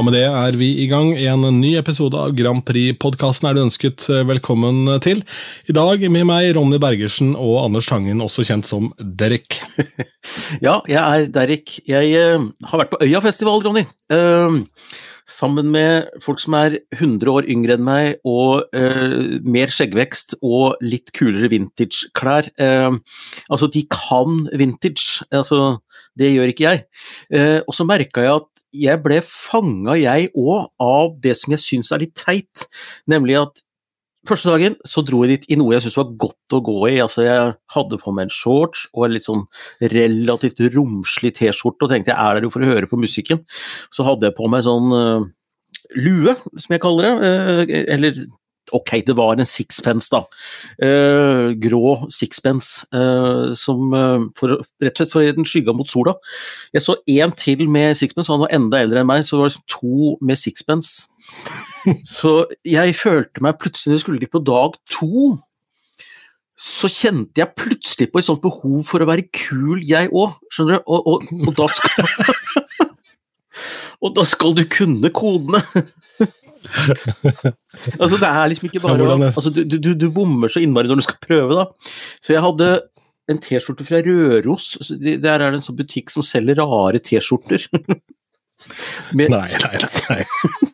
Og med det er vi i gang. En ny episode av Grand Prix-podkasten er du ønsket velkommen til. I dag med meg Ronny Bergersen og Anders Tangen, også kjent som Derek. ja, jeg er Derek. Jeg uh, har vært på Øyafestival, Ronny. Uh, sammen med folk som er 100 år yngre enn meg, og eh, mer skjeggvekst og litt kulere vintage-klær. altså, de kan vintage. Altså, det gjør ikke jeg. og så merka jeg at jeg ble fanga, jeg òg, av det som jeg syns er litt teit, nemlig at Første dagen så dro jeg dit i noe jeg syntes var godt å gå i. Altså, jeg hadde på meg en shorts og en litt sånn relativt romslig T-skjorte, og tenkte jeg er der jo for å høre på musikken. Så hadde jeg på meg sånn uh, lue, som jeg kaller det, uh, eller Ok, det var en sixpence, da. Uh, grå sixpence, uh, som uh, for, rett og slett for den skygga mot sola. Jeg så én til med sixpence, han var enda eldre enn meg, så det var liksom to med sixpence. så jeg følte meg plutselig, når jeg skulle på dag to, så kjente jeg plutselig på et sånt behov for å være kul, jeg òg, skjønner du, og, og, og da skal Og da skal du kunne kodene! altså, det er liksom ikke bare ja, altså, du, du, du, bommer så innmari når du skal prøve, da. Så jeg hadde en T-skjorte fra Røros. Der er det en sånn butikk som selger rare T-skjorter. nei, nei, nei.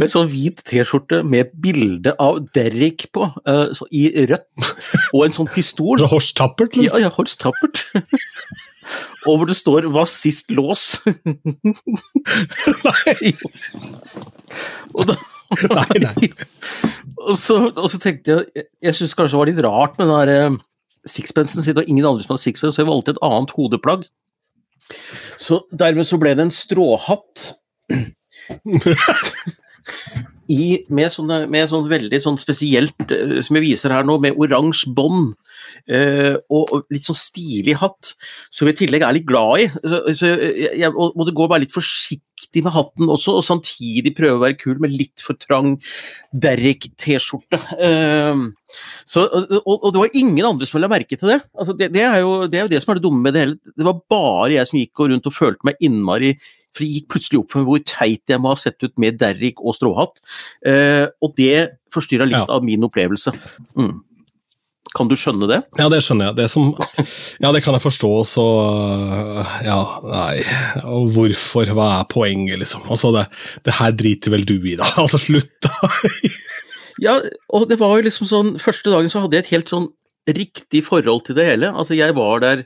Med sånn hvit T-skjorte med bilde av Derrick på, uh, i rødt, og en sånn pistol. Så Horst Tappert? Liksom? Ja, ja, Horst Tappert. og hvor det står 'Hva sist lås'? nei! og da Nei, nei. og, så, og så tenkte jeg Jeg, jeg syns kanskje det var litt rart med den der uh, sixpensen sin, og ingen andre som har sixpence, så jeg valgte et annet hodeplagg. Så dermed så ble det en stråhatt. I, med, sånne, med sånn veldig sånn spesielt, uh, som jeg viser her nå, med oransje bånd eh, og, og, litt sånn stilig hatt, som jeg i tillegg er litt glad i. Så, så jeg, jeg måtte gå bare litt forsiktig med hatten også, og samtidig prøve å være kul med litt for trang Derrick-T-skjorte. Uh, og, og, det var ingen andre som la merke til det. Altså, det, det, er jo, det, er jo, det som er det dumme med det hele. Det var bare jeg som gikk rundt og følte meg innmari for det gikk plutselig opp for meg hvor teit jeg må ha sett ut med derrik og stråhatt. Uh, og det forstyrra litt ja. av min opplevelse. Mm. Kan du skjønne det? Ja, det skjønner jeg. Det som, ja, det kan jeg forstå, så Ja, nei. Og hvorfor? Hva er poenget, liksom? Altså, det, det her driter vel du i, da? Altså, slutt, da! ja, og det var jo liksom sånn Første dagen så hadde jeg et helt sånn riktig forhold til det hele. Altså, jeg var der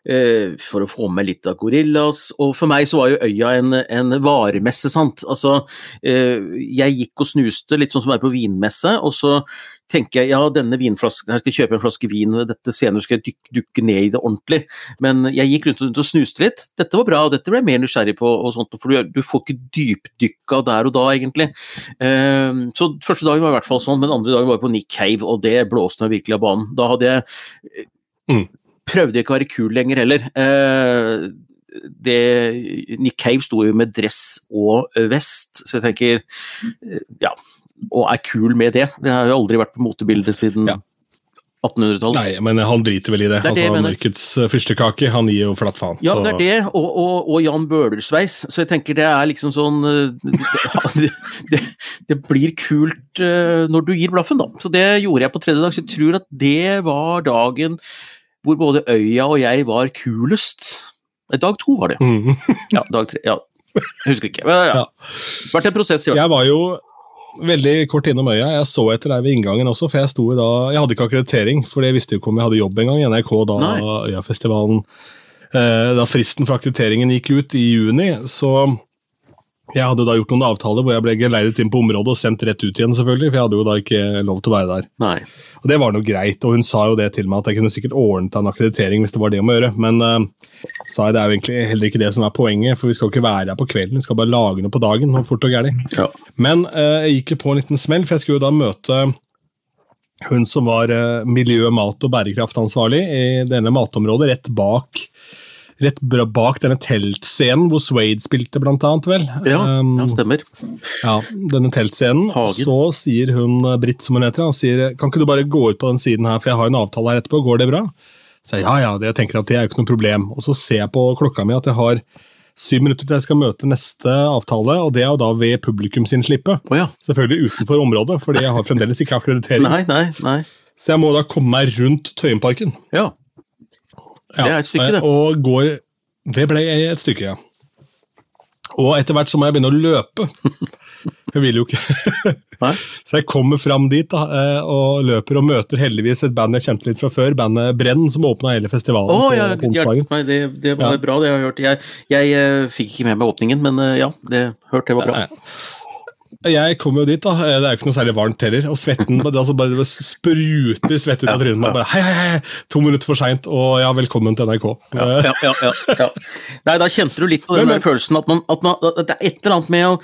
Eh, for å få med litt av gorillas. Og for meg så var jo øya en, en varemesse, sant. Altså, eh, jeg gikk og snuste, litt sånn som å være på vinmesse, og så tenker jeg ja, denne vinflasken, jeg skal kjøpe en flaske vin, og dette senere skal jeg dykke, dukke ned i det ordentlig. Men jeg gikk rundt, rundt og snuste litt. Dette var bra, og dette ble jeg mer nysgjerrig på, og sånt, for du, du får ikke dypdykka der og da, egentlig. Eh, så første dagen var i hvert fall sånn, men andre dagen var jeg på Nick Cave, og det blåste meg virkelig av banen. Da hadde jeg mm prøvde ikke å være kul lenger heller. Uh, det, Nick Cave sto jo med dress og vest, så jeg tenker eh, ja, og er kul med det. Det har jo aldri vært på motebildet siden ja. 1800-tallet. Nei, men han driter vel i det. det, det altså, Mørkets uh, fyrstekake, han gir jo flatt faen. Ja, det er det, og, og, og Jan Bøhler-sveis. Så jeg tenker det er liksom sånn det, det, det, blir kult uh, når du gir blaffen, da. Så det gjorde jeg på tredje dag. Så jeg tror at det var dagen hvor både øya og jeg var kulest. Dag to var det. Mm. ja, dag tre. Ja. Jeg husker ikke. Men ja. Vært en prosess. Ja. Jeg var jo veldig kort innom øya. Jeg så etter deg ved inngangen også, for jeg sto da Jeg hadde ikke akkreditering, for jeg visste jo ikke om jeg hadde jobb engang i NRK da Nei. Øyafestivalen eh, Da fristen for akkrediteringen gikk ut i juni, så jeg hadde da gjort noen avtaler hvor jeg ble geleidet inn på området og sendt rett ut igjen, selvfølgelig, for jeg hadde jo da ikke lov til å være der. Nei. Og Det var noe greit, og hun sa jo det til meg at jeg kunne sikkert ordnet en akkreditering hvis det var det om å gjøre, men uh, sa jeg det er jo egentlig heller ikke det som er poenget, for vi skal jo ikke være her på kvelden, vi skal bare lage noe på dagen, og fort og gærlig. Ja. Men uh, jeg gikk jo på en liten smell, for jeg skulle jo da møte hun som var uh, miljø-, mat- og bærekraftansvarlig i denne matområdet, rett bak rett bak denne teltscenen hvor Swade spilte, blant annet, vel. Ja, um, ja stemmer. Ja, denne teltscenen. Så sier hun, eh, Britt som hun heter, han sier kan ikke du bare gå ut på den siden her, for jeg har en avtale her etterpå, går det bra? Så jeg, ja ja, det, jeg tenker at det er jo ikke noe problem. Og så ser jeg på klokka mi at jeg har syv minutter til jeg skal møte neste avtale, og det er jo da ved publikum sin slippe. Oh, ja. Selvfølgelig utenfor området, fordi jeg har fremdeles ikke akkreditering. Nei, nei, nei. Så jeg må da komme meg rundt Tøyenparken. Ja. Det er et stykke, det. Og går Det ble et stykke, ja. Og etter hvert så må jeg begynne å løpe. Jeg vil jo ikke Så jeg kommer fram dit da, eh, og løper og møter heldigvis et band jeg kjente litt fra før, bandet Brenn, som åpna hele festivalen oh, ja, på meg, det, det, var ja. bra, det jeg har hørt. Jeg, jeg, jeg uh, fikk ikke med meg åpningen, men uh, ja, det hørte jeg var bra. Jeg kom jo dit, da. Det er jo ikke noe særlig varmt heller. Og svetten det altså bare spruter svette ut av trynet Bare, Hei, hei, hei! To minutter for seint, og ja, velkommen til NRK. Ja, ja, ja, ja, Nei, da kjente du litt på den men, men, følelsen at, man, at, man, at, det er et eller annet med å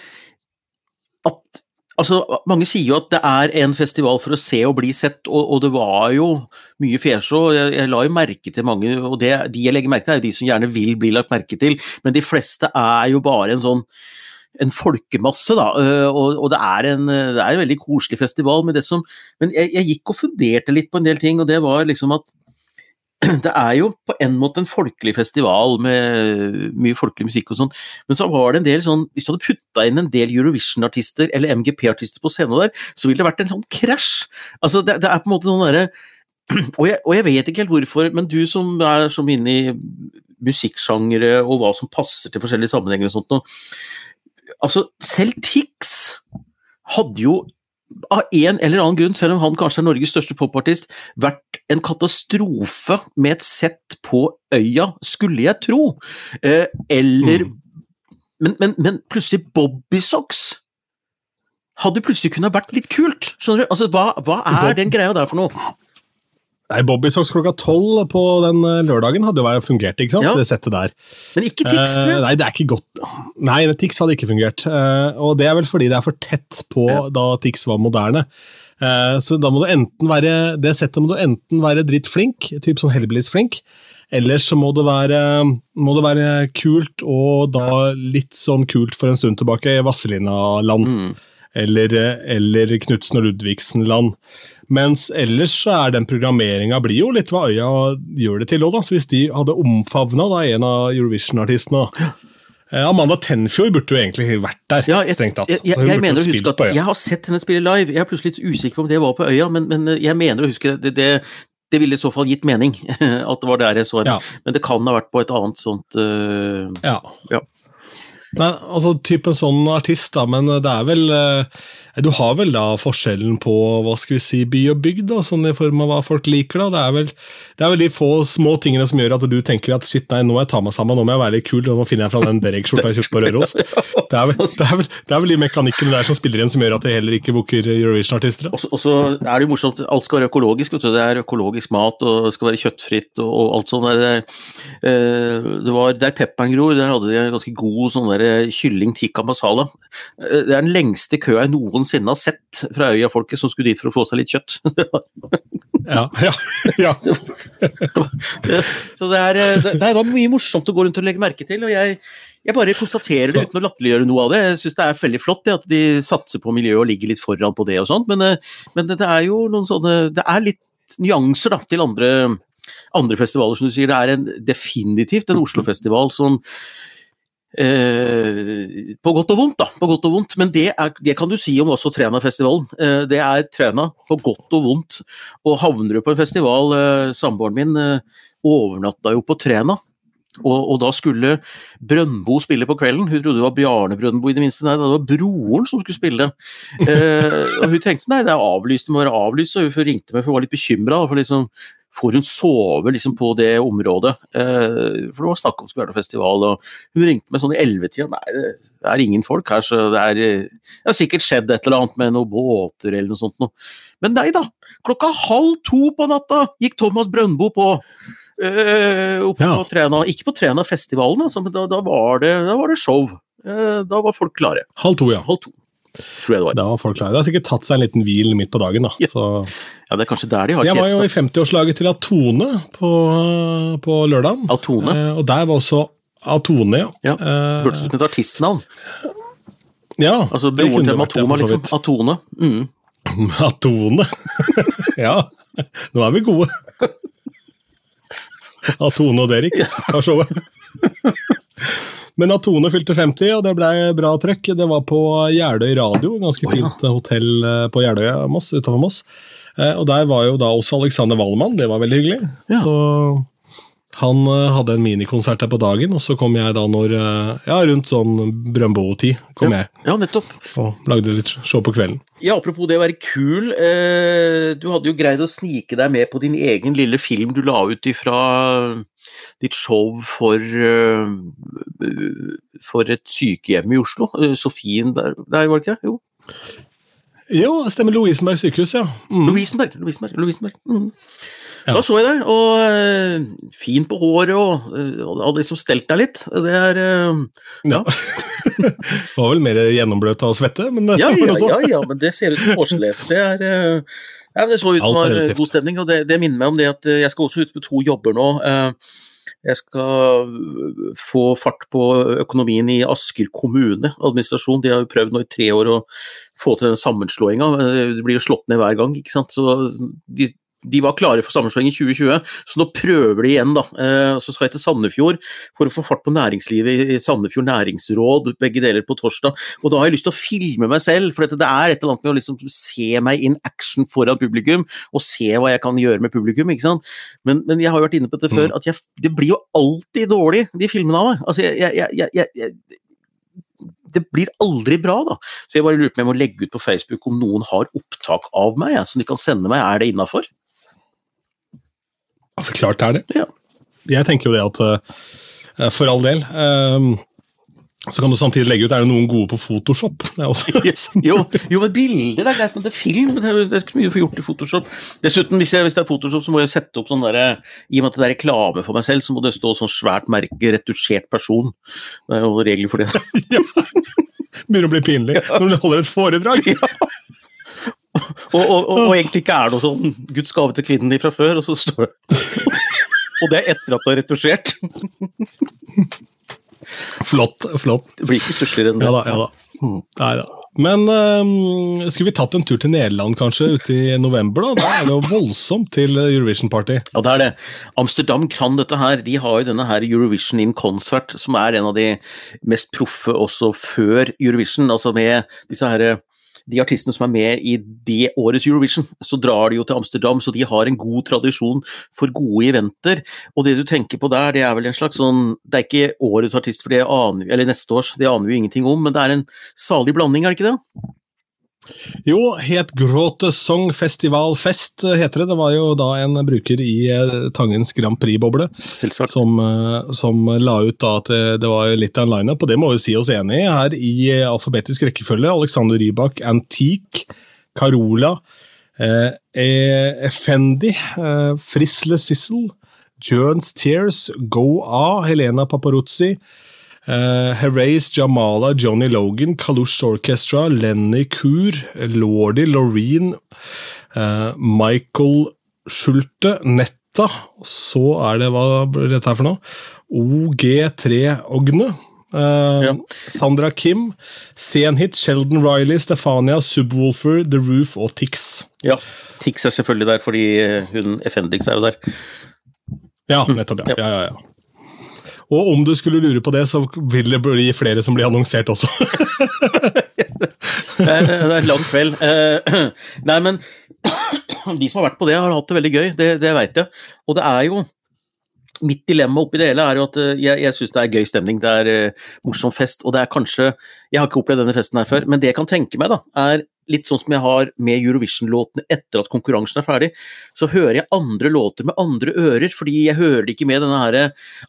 at Altså, Mange sier jo at det er en festival for å se og bli sett, og, og det var jo mye fjesjå. Jeg, jeg la jo merke til mange, og det, de jeg legger merke til, er jo de som gjerne vil bli lagt merke til, men de fleste er jo bare en sånn en folkemasse, da. Øh, og, og det, er en, det, er en, veldig koselig festival. Men, som, men jeg, jeg, gikk og funderte litt på en del ting, og det var liksom at det er jo på en måte en folkelig festival med mye folkelig musikk og sånn, men så var det en del sånn Hvis du hadde putta inn en del Eurovision-artister eller MGP-artister på scenen der, så ville det vært en sånn krasj. Altså, det, det, er på en måte sånn derre og, og, jeg vet ikke helt hvorfor, men du som er så inne i musikksjangere og hva som passer til forskjellige sammenhenger og sånt noe Altså, selv Tix hadde jo av en eller annen grunn, selv om han kanskje er Norges største popartist, vært en katastrofe med et sett på øya, skulle jeg tro. Eh, eller mm. men, men, men, plutselig Bobbysocks hadde plutselig kunnet vært litt kult. Skjønner du? Altså, hva, hva er den greia der for noe? Nei, Bobbysocks klokka tolv på den eh, lørdagen hadde jo fungert, ikke sant? Ja. det settet der. Men ikke Tix, tror jeg. Uh, nei, det er ikke godt. Nei, Tix hadde ikke fungert. Uh, og det er vel fordi det er for tett på ja. da Tix var moderne. Uh, så da må du enten være Det settet må du enten være drittflink, typ sånn Hellbillies-flink, eller så må det, være, må det være kult, og da litt sånn kult for en stund tilbake, Vasselina-land. Mm. Eller, eller Knutsen og Ludvigsen-land. Mens ellers så er den programmeringa blir jo litt hva øya gjør det til òg, Så hvis de hadde omfavna en av Eurovision-artistene eh, Amanda Tenfjord burde jo egentlig vært der, ja, jeg, strengt tatt. Jeg, jeg, jeg mener å huske at jeg har sett henne spille live, jeg er plutselig litt usikker på om det var på øya, men, men jeg mener å huske det, det, det ville i så fall gitt mening at det var der jeg så henne, ja. men det kan ha vært på et annet sånt uh, ja. ja. Nei, altså type sånn artist, da, men det er vel uh, du har vel da forskjellen på hva skal vi si, by og bygd, da, sånn i form av hva folk liker. da. Det er, vel, det er vel de få små tingene som gjør at du tenker at shit, nei, nå må jeg ta meg sammen, nå må jeg være litt kul, og nå finner jeg fram den Derek-skjorta jeg kjøpte på Røros. Det er, vel, det, er vel, det er vel de mekanikkene der som spiller inn som gjør at det heller ikke booker Eurovision-artister. Og så er det jo morsomt, alt skal være økologisk. Det er økologisk mat, og det skal være kjøttfritt og, og alt sånt. Det, eh, det var der pepperen gror, der hadde de en ganske god sånn der kylling tikka masala. Eh, det er den lengste køa jeg noen noensinne har sett fra Øya-folket som skulle dit for å få seg litt kjøtt. ja, ja, ja. Så det, er, det, det, var mye morsomt å gå rundt og legge merke til. og jeg, jeg bare konstaterer det uten å latterliggjøre noe av det. Jeg syns det er veldig flott det, at de satser på miljøet og ligger litt foran på det og sånt, men, eh, men det, er jo noen sånne Det er litt nyanser da, til andre, andre festivaler, som du sier. Det er en, definitivt en Oslo-festival som Eh, på godt og vondt, da. På godt og vondt. Men det, er, det kan du si om også Træna-festivalen. Eh, det er Træna på godt og vondt. Og havner du på en festival eh, Samboeren min eh, overnatta jo på Træna. Og, og, da skulle Brøndbo spille på kvelden. Hun trodde det var Bjarne Brøndbo, i det minste. Nei, det var broren som skulle spille. Eh, og hun tenkte nei, det er avlyst, det må være avlyst. Så hun ringte meg for hun var litt bekymra. For liksom, får hun sove liksom, på det området? Eh, for det var snakk om skulle være noe festival, og hun ringte meg sånn i ellevetida. Nei, det, er ingen folk her, så det, er, det har sikkert skjedd et eller annet med noen båter eller noe sånt noe. Men nei da! Klokka halv to på natta gikk Thomas Brøndbo på. Uh, opp ja. på trena. Ikke på Træna-festivalen, altså, men da, da, var det, da, var det, show. Uh, da var folk klare. Halv to, ja. Halv to tror jeg det var. Da var folk klare. Det har sikkert tatt seg en liten hvil midt på dagen, da. Ja, ja det er kanskje der de har Jeg var jo i 50-årslaget til Atone på, på lørdag. Atone? Eh, og der var også Atone, ja. ja. Eh, Hørtes ut som et artistnavn. Ja, altså broren til Matoma, liksom. Atone. Mm. Atone. ja, nå er vi gode. Atone og Derek har showet. Men at Tone fylte 50, og det ble bra trøkk. Det var på Jeløy radio, ganske fint oh, ja. hotell på Jeløya Moss, utenfor Moss. Og der var jo da også Alexander Wallmann, det var veldig hyggelig. Ja. Så han hadde en minikonsert der på dagen, og så kom jeg da når Ja, rundt sånn Brøndbo-tid kom ja. jeg. Ja, nettopp. Og lagde litt show på kvelden. Ja, Apropos det å være kul. Eh, du hadde jo greid å snike deg med på din egen lille film du la ut ifra ditt show for uh, for et sykehjem i Oslo. Sofien der, der var det ikke det? Jo. Jo, stemmer. Lovisenberg sykehus, ja. Mm. Lovisenberg. Lovisenberg, Lovisenberg. Mm. Ja. Da så jeg deg, og uh, fin på håret og og hadde liksom stelt deg litt. Det er uh, Ja. det var vel mer gjennombløt av svette, men ja, ja, ja, ja, men det ser ut som årslese. Det er ja, Det så ut som var god stemning, og det, det, minner meg om det at jeg skal også ut med to jobber nå. Jeg skal få fart på økonomien i Asker kommune, administrasjon. De har jo prøvd nå i tre år å få til den sammenslåinga. Det blir jo slått ned hver gang. ikke sant? Så de de var klare for sammenslåing i 2020, så nå prøver de igjen. da. Eh, så skal jeg til Sandefjord for å få fart på næringslivet i Sandefjord næringsråd, begge deler på torsdag. Og da har jeg lyst til å filme meg selv, for det er et eller annet med å liksom se meg in action foran publikum, og se hva jeg kan gjøre med publikum. ikke sant? Men, men jeg har jo vært inne på dette før, mm. at jeg, det blir jo alltid dårlig, de filmene av meg. Altså, jeg, jeg, jeg, det blir aldri bra, da. Så jeg bare lurer på om jeg må legge ut på Facebook om noen har opptak av meg, ja, som de kan sende meg. Er det innafor? Altså, klart det er det. Ja. Jeg tenker jo det at uh, for all del um, så kan du samtidig legge ut er det noen gode på Photoshop. jo, jo, men bilder er greit, men det er film. Det er, det er ikke mye å få gjort i Photoshop. Dessuten, hvis, jeg, hvis, det er Photoshop, så må jeg sette opp sånn derre I og med at det er reklame for meg selv, så må det stå sånn svært merke 'retusjert person'. Det er jo regler for det. ja. Begynner å bli pinlig når du holder et foredrag. ja og, og, og, og, egentlig ikke er noe sånn 'Guds gave til kvinnen' fra før, og så står det Og det er etter at du har retusjert. flott. flott. Det blir ikke stussligere enn det. Ja da, ja da. Mm. Nei da. Men øh, skulle vi tatt en tur til Nederland kanskje, ute i november? Da Da er det jo voldsomt til Eurovision Party. Ja, det er det. Amsterdam kan dette her. De har jo denne her Eurovision in Concert, som er en av de mest proffe også før Eurovision. Altså med disse herre de artistene som er med i det årets Eurovision, så drar de jo til Amsterdam, så de har en god tradisjon for gode eventer. Og det du tenker på der, det er vel en slags sånn Det er ikke årets artist, for det aner, eller neste års, det aner vi ingenting om, men det er en salig blanding, er det ikke det? Jo, het Gråte Song Festival Fest, heter det. Det var jo da en bruker i eh, Tangens Grand Prix-boble som, eh, som, la ut da at det var litt av en lineup, og det må vi si oss enig i. Her i alfabetisk rekkefølge Alexander Rybak, Antique, Carola, eh, Effendi, eh, Frisle Sissel, Jones Tears, Go A, Helena Paparuzzi, Uh, Herace, Jamala, Johnny Logan, Kalush Orchestra, Lenny Kur, Lordi, Loreen, uh, Michael Schulte, Netta, så er det Hva blir dette her for noe? OG3 Ogne. Uh, ja. Sandra Kim, Senhit, Sheldon Riley, Stefania, Subwoolfer, The Roof og Tix. Ja, Tix er selvfølgelig der fordi hun Effendix er jo der. Ja, nettopp. ja. ja, ja, ja. Og om du skulle lure på det, så vil det bli flere som blir annonsert også. det, er, en lang kveld. Eh, nei, men de som har vært på det, har hatt det veldig gøy. Det, det veit jeg. Og det er jo Mitt dilemma oppi det hele er jo at eh, jeg, jeg syns det er gøy stemning, det er uh, morsom fest, og det er kanskje Jeg har ikke opplevd denne festen her før, men det jeg kan tenke meg, da, er litt sånn som jeg har med Eurovision-låtene etter at konkurransen er ferdig, så hører jeg andre låter med andre ører, fordi jeg hører det ikke med denne her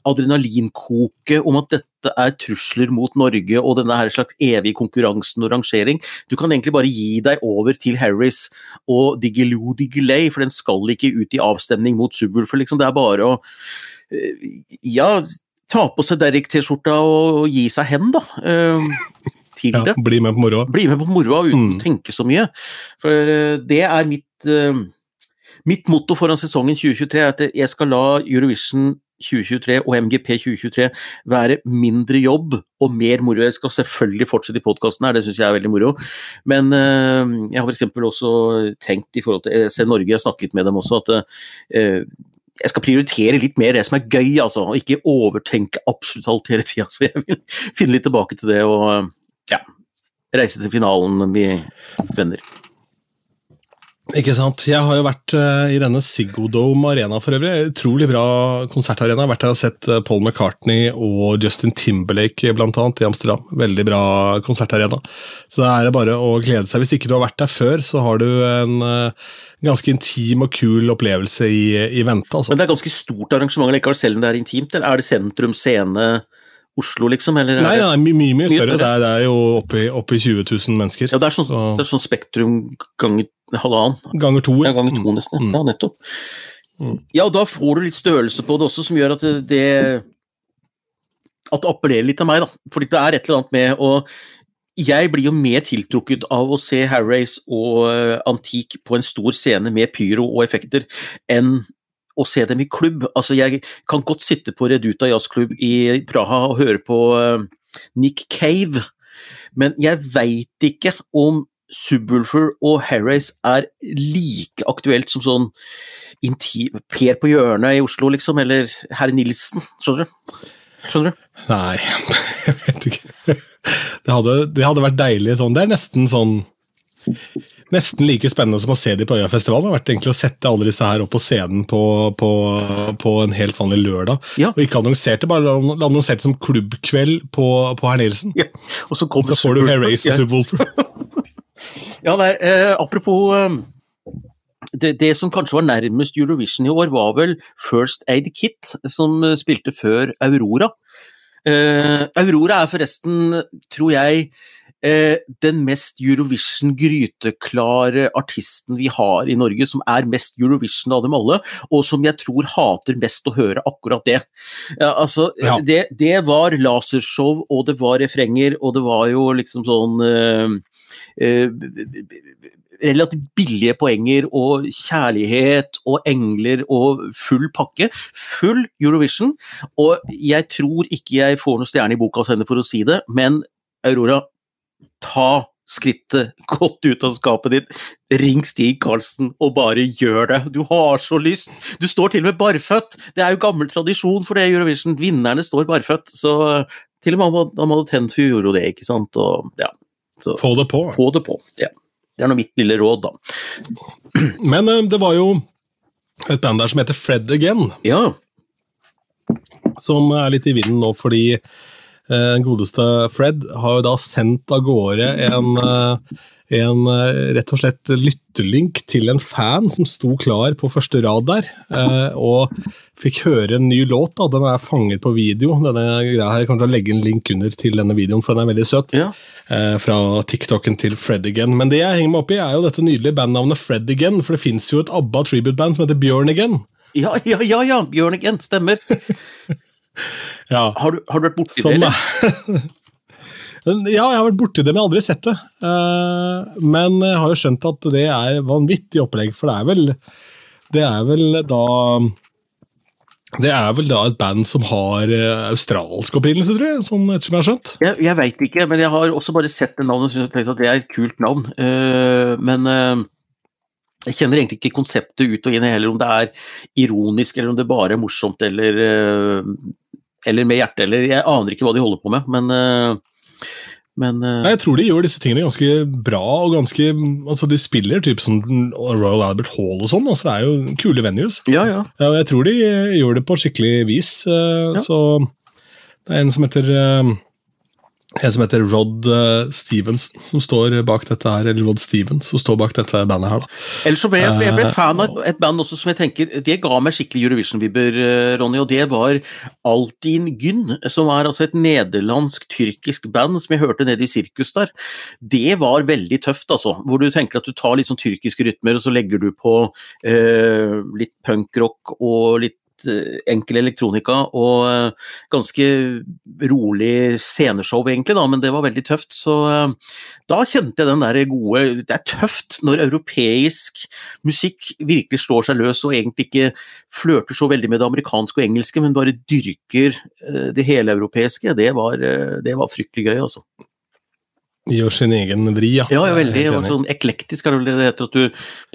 adrenalinkoket om at dette er trusler mot Norge og denne her slags evige konkurransen og rangering. Du kan egentlig bare gi deg over til Harris og Digilu Digilay for den skal ikke ut i avstemning mot Subwoolfer, liksom. Det er bare å eh, ja, ta på seg Derrick-T-skjorta og gi seg hen, da. Til ja, det. Bli med på moroa. Bli med på moroa uten mm. å tenke så mye. For eh, det er mitt, uh, mitt motto foran sesongen 2023, at jeg skal la Eurovision 2023 og MGP 2023 være mindre jobb og mer moro. Jeg skal selvfølgelig fortsette i podkasten her, det syns jeg er veldig moro. Men uh, jeg har f.eks. også tenkt i forhold til Jeg ser Norge, jeg har snakket med dem også, at uh, jeg skal prioritere litt mer det som er gøy, altså, og ikke overtenke absolutt alt hele tida. Så jeg vil finne litt tilbake til det og ja, reise til finalen vi venner. Ikke sant. Jeg har jo vært uh, i denne Siggodome Arena for øvrig. Utrolig bra konsertarena. Jeg har vært der og sett uh, Paul McCartney og Justin Timberlake blant annet, i Amsterdam. Veldig bra konsertarena. Så det er bare å glede seg. Hvis ikke du har vært der før, så har du en uh, ganske intim og kul opplevelse i, i vente. Altså. Men det er ganske stort arrangement likevel, selv om det er intimt? Eller er det sentrum scene? Oslo, liksom? Eller nei, nei, mye, mye, mye større. Det er, det er jo oppi, oppi 20 000 mennesker. Ja, Det er sånn, så. det er sånn Spektrum ganger halvannen. Ganger to. Ja, ganger to nesten. Mm. Ja, nettopp. Mm. Ja, og da får du litt størrelse på det også, som gjør at det At det appellerer litt av meg, da. Fordi det er et eller annet med å jeg blir jo mer tiltrukket av å se Harrays og uh, Antik på en stor scene med pyro og effekter enn å se dem i klubb. Altså, jeg kan godt sitte på Reduta jazzklubb i Praha og høre på uh, Nick Cave, men jeg veit ikke om Subwoolfer og Harris er like aktuelt som sånn Per på hjørnet i Oslo, liksom, eller herr Nilsen. Skjønner du? Skjønner du? Nei, jeg vet ikke. Det hadde, det hadde vært deilig sånn. Det er nesten sånn nesten like spennende som å se dem på Øyafestivalen. Det har vært egentlig å sette alle disse her opp på scenen på, på, på en helt vanlig lørdag. Ja. Og ikke annonserte, bare annonserte som klubbkveld på, på Herr Nilsen. Ja. Og så, så får du Hair Race og Subwoolfer. ja, nei, eh, apropos eh, det, det, som kanskje var nærmest Eurovision i år, var vel First Aid Kit, som spilte før Aurora. Eh, Aurora er forresten, tror jeg, eh, den mest Eurovision-gryteklare artisten vi har i Norge, som er mest Eurovision av dem alle, og som jeg tror hater mest å høre akkurat det. Ja, altså, ja. det, det, var lasershow, og det var refrenger, og det var jo liksom sånn eh, eh, relativt billige poenger og kjærlighet og engler og full pakke. Full Eurovision. Og jeg tror ikke jeg får noen stjerne i boka hos henne for å si det, men Aurora, ta skrittet godt ut av skapet ditt, ring Stig Karlsen og bare gjør det. Du har så lyst. Du står til og med barføtt. Det er jo gammel tradisjon for det i Eurovision. Vinnerne står barføtt. Så til og med Amalie Tenfjord gjorde jo det, ikke sant. Og, ja. så, få det på. Få det på, ja. Det er nå mitt lille råd, da. Men uh, det var jo et band der som heter Fred Again. Ja. Som er litt i vinden nå fordi Eh, den godeste Fred har jo da sendt av gårde en, eh, en eh, rett og slett lyttelink til en fan som sto klar på første rad der, og fikk høre en ny låt. da, Den er fanget på video. denne greia her, Jeg kommer til å legge en link under til denne videoen, for den er veldig søt. Ja. Fra TikToken til Fred Again. Men det jeg henger meg opp i, er jo dette nydelige bandnavnet Fred Again, for det fins jo et ABBA tribute-band som heter Bjørn Again. Ja, ja, ja, ja, Bjørn Again, stemmer. Ja. Har, du, har, du, vært borti sånn, det? ja, jeg har vært borti det, men aldri sett det. Uh, men jeg har jo skjønt at det er vanvittig opplegg, for det er vel, det er vel da det er vel da et band som har uh, australsk opprinnelse, tror jeg? sånn ettersom jeg har skjønt? Jeg, jeg veit ikke, men jeg har også bare sett det navnet og tenkt at det er et kult navn. Uh, men jeg kjenner egentlig ikke konseptet ut og inn heller, om det er ironisk eller om det bare er morsomt eller eller med hjertet, eller Jeg aner ikke hva de holder på med, men, eh, men eh, Nei, Jeg tror de gjør disse tingene ganske bra, og ganske altså De spiller typ som Royal Albert Hall og sånn, altså det er jo kule venues. Ja, ja. ja jeg tror de gjør det på skikkelig vis, eh, ja. så det er en som heter en som heter Rod uh, Stevens, som står bak dette her, eller Rod Stevens, som står bak dette bandet her. da. Ellers så ble jeg, jeg ble eh, fan av et band også som jeg tenker Det ga meg skikkelig Eurovision-vibber, uh, Ronny, og det var Altin Gyn, som er altså et nederlandsk-tyrkisk band som jeg hørte nede i sirkus der. Det var veldig tøft, altså. Hvor du tenker at du tar litt sånn tyrkiske rytmer, og så legger du på eh, litt punkrock og litt Eh, enkel elektronika og eh, ganske rolig sceneshow, egentlig, da, men det var veldig tøft. Så eh, da kjente jeg den der gode Det er tøft når europeisk musikk virkelig slår seg løs og egentlig ikke flørter så veldig med det amerikanske og engelske, men bare dyrker det heleuropeiske. Det var, det var fryktelig gøy, altså. Gjør sin egen vri, ja. Ja, ja veldig. Sånn eklektisk er det vel det heter, at du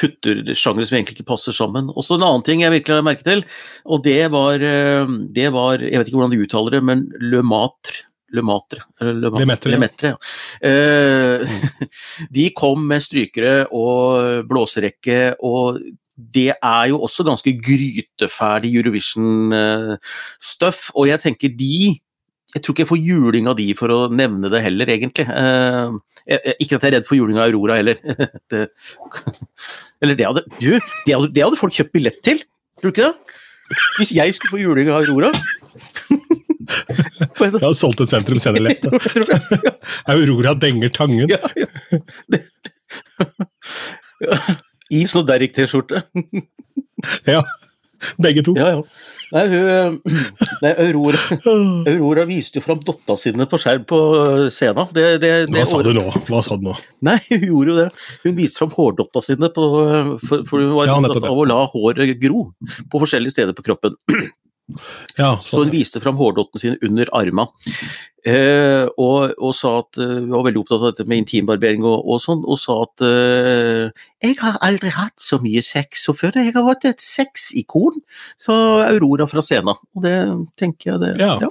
putter sjangere som egentlig ikke passer sammen. Også en annen ting jeg virkelig har merket til, og det var, eh, det var Jeg vet ikke hvordan du uttaler det, men Le Matre. Le Matre. Le, Le Metre, Le Matre ja. uh, de kom med strykere og blåserekke, og det er jo også ganske gryteferdig Eurovision-stuff, og jeg tenker de jeg tror ikke jeg får juling av de for å nevne det heller, egentlig. Uh, ikke at jeg er redd for juling av Aurora heller. det, eller det hadde, du, det hadde, det hadde folk kjøpt billett til, tror du ikke det? Hvis jeg skulle få juling av Aurora Jeg hadde solgt et sentrum senere lett. Aurora denger Tangen. Ja, ja. Is og Derrick-T-skjorte. ja. Begge to. Ja, ja. Nei, hun, nei Aurora, Aurora, viste jo fram dotta sine på skjerm på scenen. Det, det, det, Hva sa du nå? Hva sa du nå? Nei, hun gjorde jo det. Hun viste fram hårdotta sine, på, for, for, hun var ja, opptatt av å la håret gro på forskjellige steder på kroppen. Ja, så hun viste fram hårdotten sin under arma. Eh, og, og, sa at Hun var veldig opptatt av dette med intimbarbering og, og sånn, og sa at eh, 'Jeg har aldri hatt så mye sex som før. Jeg har vært et sexikon', sa Aurora fra scenen. Og det tenker jeg det ja. ja.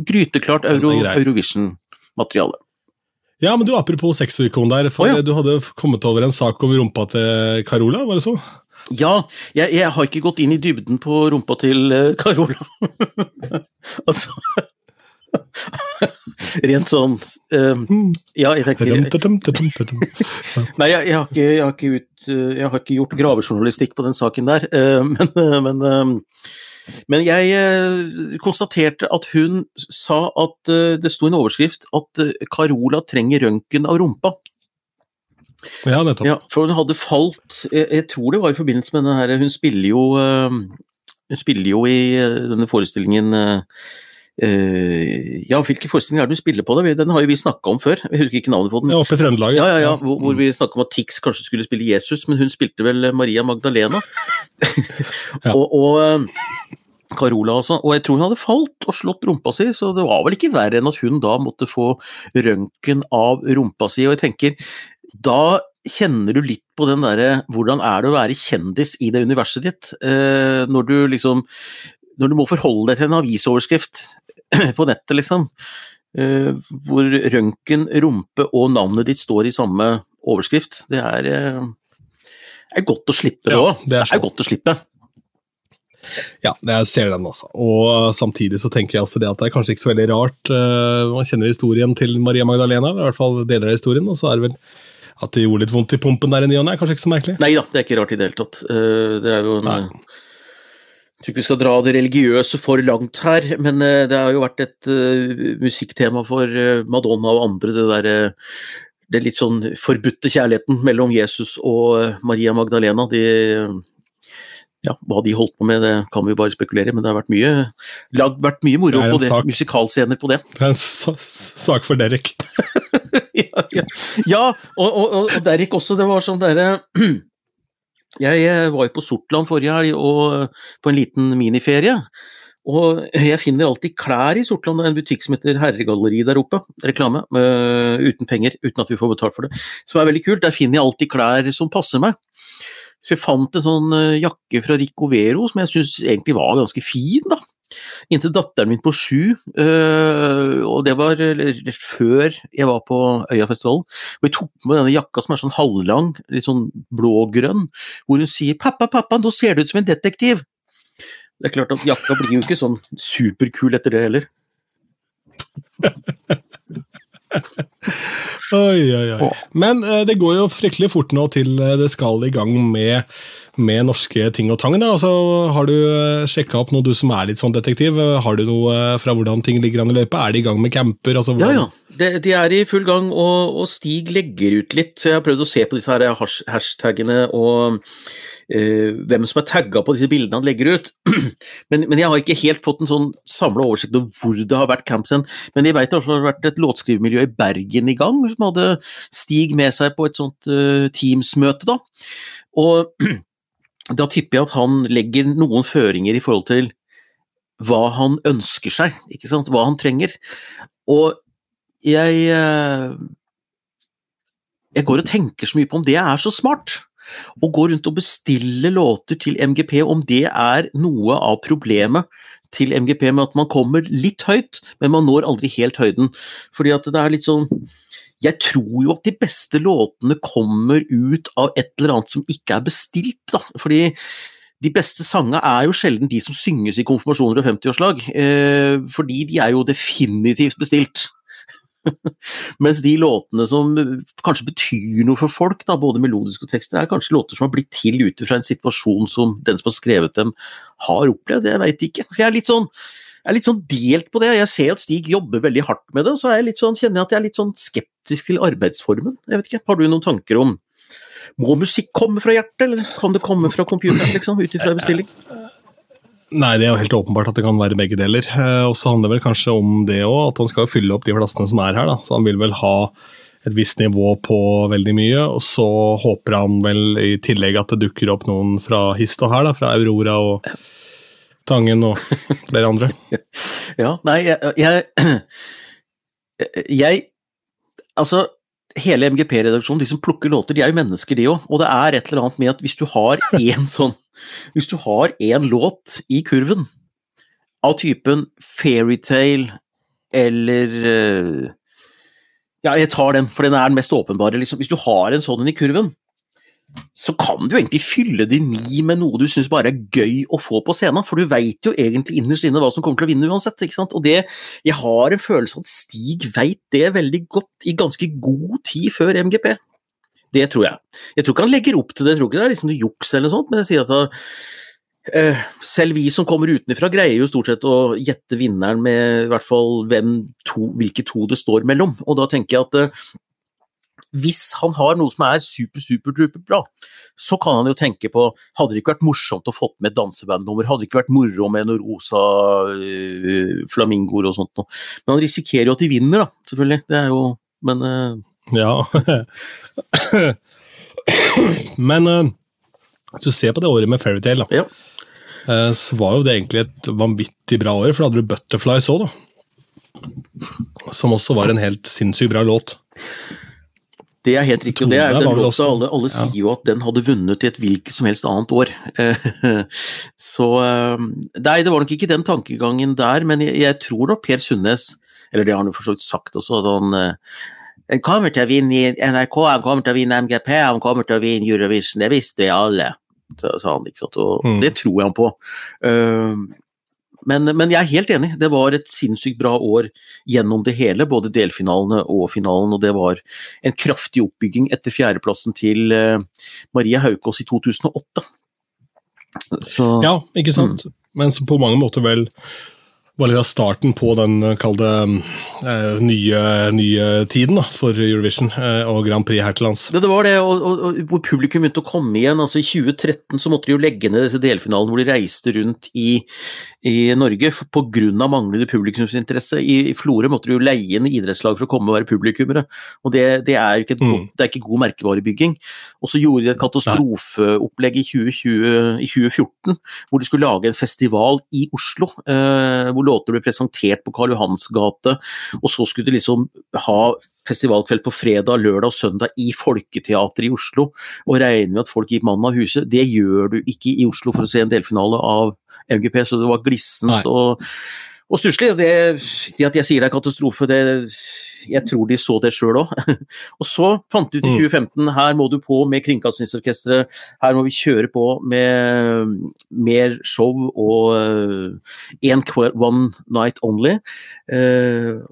Gryteklart Euro, Eurovision-materiale. Ja, men du, apropos sexikon der, for oh, ja. du hadde kommet over en sak om rumpa til Carola, var det så? Ja, jeg, jeg, har ikke gått inn i dybden på rumpa til uh, Carola. altså Rent sånn um, Ja, jeg tenker Nei, jeg, jeg, har ikke, jeg, har ut, eh, jeg, har ikke gjort gravejournalistikk på den saken der, men, men, men jeg konstaterte at hun sa at det sto en overskrift at Carola trenger røntgen av rumpa. Ja, nettopp. Ja, for hun hadde falt jeg, jeg, tror det var i forbindelse med denne her Hun spiller jo Hun spiller jo i denne forestillingen Uh, ja, hvilke forestillinger er det du spiller på? det? Den har jo vi snakka om før. Jeg husker ikke navnet på den. Ja, oppe i Trøndelag. Ja, ja, ja, hvor, hvor vi snakka om at Tix kanskje skulle spille Jesus, men hun spilte vel Maria Magdalena. ja. Og, og Carola, altså. Og jeg tror hun hadde falt og slått rumpa si, så det var vel ikke verre enn at hun da måtte få røntgen av rumpa si. Og jeg tenker, da kjenner du litt på den derre Hvordan er det å være kjendis i det universet ditt? Eh, når du liksom Når du må forholde deg til en avisoverskrift på nettet, liksom. Eh, hvor røntgen, rumpe og navnet ditt står i samme overskrift. Det er, uh, er godt å slippe det òg. Ja, det, det, er godt å slippe. Ja, jeg ser den også. Og samtidig så tenker jeg også det at det er kanskje ikke så veldig rart. Uh, man kjenner historien til Maria Magdalena, i hvert fall deler av historien. Og så er det vel at det gjorde litt vondt i pumpen der i ny og ne, kanskje ikke så merkelig? Nei da, det er ikke rart i det hele tatt. det er jo en Nei. Jeg tror ikke vi skal dra det religiøse for langt her, men eh, det har jo vært et uh, musikktema for Madonna og andre, det derre det litt sånn forbudte kjærligheten mellom Jesus og Maria Magdalena. De, ja, hva de holdt på med, det kan vi jo bare spekulere men det har vært mye, lag, vært mye moro på det, musikalscener på det. Det er en sak for Derek. ja, og, og, og, Derek også, det var sånn derre Jeg var jo på Sortland forrige helg på en liten miniferie. Og jeg finner alltid klær i Sortland, det er en butikk som heter Herregalleri der oppe. Reklame. Uh, uten penger, uten at vi får betalt for det. Som er veldig kult. Der finner jeg alltid klær som passer meg. Så jeg fant en sånn uh, jakke fra Ricovero som jeg syns egentlig var ganske fin, da inntil datteren min på sju, øh, og det var før jeg var på Øyafestivalen. Og jeg tok med denne jakka som er sånn halvlang, litt sånn blågrønn, hvor hun sier 'pappa, pappa, nå ser du ut som en detektiv'. Det er klart at jakka blir jo ikke sånn superkul etter det heller. oi, oi, oi. Men eh, det går jo fryktelig fort nå til uh, det skal i gang med, med norske ting og tang. Da. Altså, har du eh, sjekka opp noe, du som er litt sånn detektiv? har du noe fra hvordan ting ligger an i løypa? Er de i gang med camper? Altså, ja, ja. De, de, er i full gang, og, og, Stig legger ut litt. Jeg har prøvd å se på disse her hashtagene og uh, hvem som er tagga på disse bildene han legger ut. men, men, jeg har ikke helt fått en sånn samla oversikt over hvor det har vært campsen. Men jeg vet det har vært et låtskrivermiljø i Bergen i gang, som hadde Stig med seg på et sånt uh, Teams-møte. da. Og da tipper jeg at han legger noen føringer i forhold til hva han ønsker seg, ikke sant? hva han trenger. Og jeg uh, jeg går og tenker så mye på om det er så smart. Å gå rundt og bestille låter til MGP, om det er noe av problemet til MGP med at man kommer litt høyt, men man når aldri helt høyden. Fordi at det er litt sånn Jeg tror jo at de beste låtene kommer ut av et eller annet som ikke er bestilt, da. Fordi de beste sangene er jo sjelden de som synges i konfirmasjoner og 50-årslag, eh, fordi de er jo definitivt bestilt. Mens de låtene som kanskje betyr noe for folk, da, både melodiske og tekster, er kanskje låter som har blitt til ut fra en situasjon som den som har skrevet dem, har opplevd. Jeg veit ikke. Jeg er litt sånn jeg er litt sånn delt på det. Jeg ser at Stig jobber veldig hardt med det, og så jeg sånn, kjenner jeg at jeg er litt sånn skeptisk til arbeidsformen. Jeg vet ikke, Har du noen tanker om Må musikk komme fra hjertet, eller kan det komme fra computeren, liksom, ut ifra bestilling? Nei, det er jo helt åpenbart at det kan være begge deler. Eh, og så handler det vel kanskje om det òg, at han skal fylle opp de plassene som er her. da, Så han vil vel ha et visst nivå på veldig mye, og så håper han vel i tillegg at det dukker opp noen fra hist og her, da, fra Aurora og Tangen og flere andre. ja, nei, jeg, jeg, jeg Altså, hele MGP-redaksjonen, de som plukker låter, de er jo mennesker, de òg. Og det er et eller annet med at hvis du har én sånn Hvis du har én låt i kurven av typen fairytale eller eh, Ja, jeg tar den, for den er den mest åpenbare. Liksom. Hvis du har en sånn i kurven, så kan du egentlig fylle de ni med noe du syns bare er gøy å få på scenen, for du veit jo egentlig innerst inne hva som kommer til å vinne uansett. ikke sant? Og det, Jeg har en følelse av at Stig veit det veldig godt i ganske god tid før MGP. Det tror jeg. Jeg tror ikke han legger opp til det, jeg tror ikke det er liksom noe juks eller noe sånt, men jeg sier at uh, selv vi som kommer utenfra, greier jo stort sett å gjette vinneren med i hvert fall to, hvilke to det står mellom. Og da tenker jeg at uh, hvis han har noe som er super, super, super bra, så kan han jo tenke på Hadde det ikke vært morsomt å fått med et dansebandnummer? Hadde det ikke vært moro med noen rosa uh, flamingoer og sånt noe? Men han risikerer jo at de vinner, da, selvfølgelig. Det er jo Men uh... Ja. men uh, hvis du ser på det året med Fairytale, da. Ja. Så var jo det egentlig et vanvittig bra år, for da hadde du Butterflies òg, da. Som også var en helt sinnssykt bra låt. Det er helt riktig, og det er den låta alle, alle ja. sier jo at den hadde vunnet i et hvilket som helst annet år. Så eh, Nei, det var nok ikke den tankegangen der, men jeg, jeg tror nok Per Sundnes, eller det har han jo for så vidt sagt også, at han han kommer til å vinne NRK, han kommer til å vinne MGP, han kommer til å vinne Eurovision, det visste alle, sa han. ikke sant, og mm. Det tror jeg han på. Uh, men, men, jeg er helt enig, det var et sinnssykt bra år gjennom det hele, både delfinalene og finalen, og det var en kraftig oppbygging etter fjerdeplassen til uh, Maria Haukås i 2008. Så, ja, ikke sant. Mm. Men på mange måter vel var litt av starten på den eh, kalde uh, nye, nye, tiden da, for Eurovision uh, og Grand Prix her til lands. Det, det var det, og, og, hvor publikum begynte å komme igjen. altså I 2013 så måtte de jo legge ned disse delfinalene hvor de reiste rundt i, i Norge pga. manglende publikumsinteresse. I, I Florø måtte de jo leie inn idrettslag for å komme og være publikummere. og Det, det er ikke, mm. det er ikke god merkevarebygging. Og så gjorde de et katastrofeopplegg i, 2020, i 2014 hvor de skulle lage en festival i Oslo. Uh, hvor låter ble presentert på Karl Johans gate, og så skulle de liksom ha festivalkveld på fredag, lørdag og søndag i Folketeatret i Oslo, og regne med at folk gikk mannen av huset. Det gjør du ikke i Oslo for å se en delfinale av MGP, så det var glissent. Og og stusslig. Det, det, at jeg sier det er katastrofe, det, jeg tror de så det sjøl òg. og så fant de ut i 2015 mm. her må du på med Kringkastingsorkesteret, her må vi kjøre på med mer show og én uh, one night only. Uh,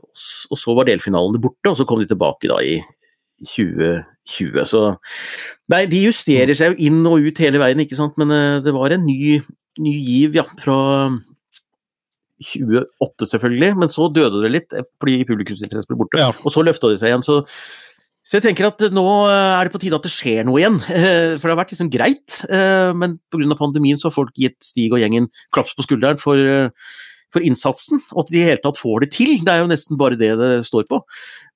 og så var delfinalene borte, og så kom de tilbake da i 2020. Så Nei, de justerer seg jo inn og ut hele veien, ikke sant, men uh, det var en ny, ny giv ja, fra 28, selvfølgelig, men så døde det litt fordi publikumsinteressen ble borte. Ja. Og så løfta de seg igjen. Så, så, jeg tenker at nå er det på tide at det skjer noe igjen. For det har vært liksom greit, eh, men pga. pandemien så har folk gitt Stig og gjengen klaps på skulderen for, for innsatsen, og at de i hele tatt får det til. Det er jo nesten bare det det står på.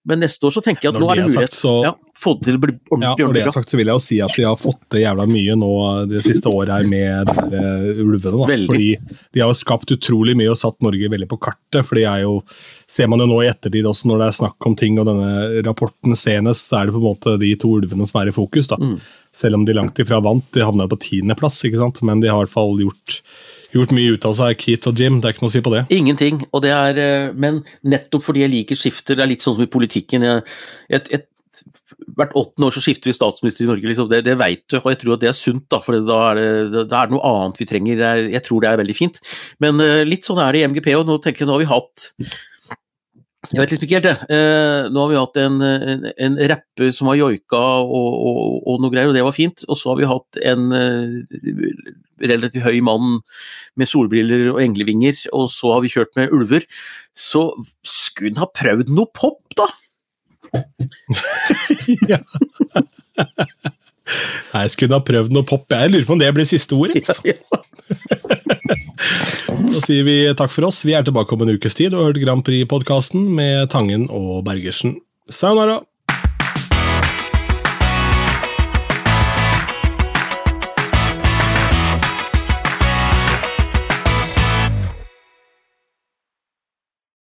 Men neste år så tenker jeg at Når nå er det mulighet så- ja, få det til å bli ordentlig, Ja, når det er sagt, så vil jeg jo si at de har fått til jævla mye nå det siste året her med uh, ulvene. Da. Veldig. Fordi de har jo skapt utrolig mye og satt Norge veldig på kartet. for de er jo, ser man jo nå i ettertid også, når det er snakk om ting og denne rapporten senest, så er det på en måte de to ulvene som er i fokus. da. Mm. Selv om de langt ifra vant. De havna på tiendeplass, ikke sant? men de har i hvert fall gjort, gjort mye ut av seg. Keith og Jim, det er ikke noe å si på det. Ingenting. Og det er, eh, men nettopp fordi jeg liker skifter, det er litt sånn som i politikken. Jeg, jeg, jeg, hvert åttende år så skifter vi statsminister i Norge, liksom. det, det vet du, og jeg tror at det er sunt. Da for da er det, da er det noe annet vi trenger. Det er, jeg tror det er veldig fint. Men uh, litt sånn er det i MGP, og nå tenker jeg nå har vi hatt jeg vet liksom ikke helt, jeg. Uh, nå har vi hatt en, en, en rapper som har joika og, og, og noe greier, og det var fint. Og så har vi hatt en eh, relativt høy mann med solbriller og englevinger, og så har vi kjørt med ulver. Så skulle hun ha prøvd noe pop, da? ja. Nei, skulle skulle ha prøvd noe pop. Jeg lurer på om det blir siste ord. Altså. Da sier vi takk for oss. Vi er tilbake om en ukes tid og har hørt Grand Prix-podkasten med Tangen og Bergersen. Sayonara!